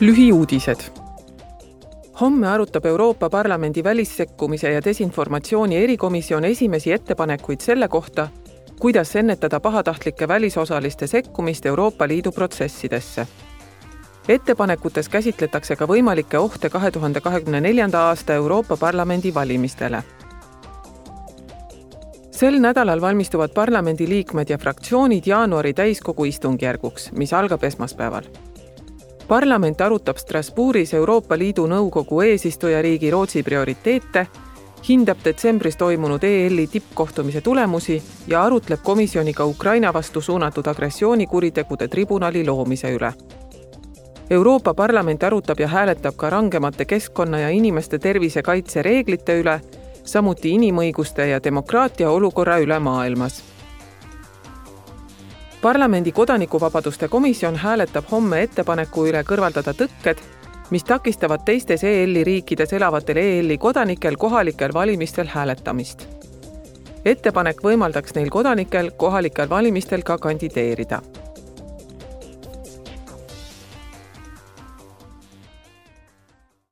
lühiuudised. homme arutab Euroopa Parlamendi välissekkumise ja desinformatsiooni erikomisjon esimesi ettepanekuid selle kohta, kuidas ennetada pahatahtlike välisosaliste sekkumist Euroopa Liidu protsessidesse. ettepanekutes käsitletakse ka võimalikke ohte kahe tuhande kahekümne neljanda aasta Euroopa Parlamendi valimistele sel nädalal valmistuvad parlamendiliikmed ja fraktsioonid jaanuari täiskogu istungjärguks, mis algab esmaspäeval parlament arutab Strasbourgis Euroopa Liidu Nõukogu eesistujariigi Rootsi prioriteete, hindab detsembris toimunud EL-i tippkohtumise tulemusi ja arutleb komisjoniga Ukraina vastu suunatud agressioonikuritegude tribunali loomise üle. Euroopa Parlament arutab ja hääletab ka rangemate keskkonna ja inimeste tervise kaitse reeglite üle, samuti inimõiguste ja demokraatia olukorra üle maailmas parlamendi kodanikuvabaduste komisjon hääletab homme ettepaneku üle kõrvaldada tõkked, mis takistavad teistes EL-i riikides elavatel EL-i kodanikel kohalikel valimistel hääletamist. ettepanek võimaldaks neil kodanikel kohalikel valimistel ka kandideerida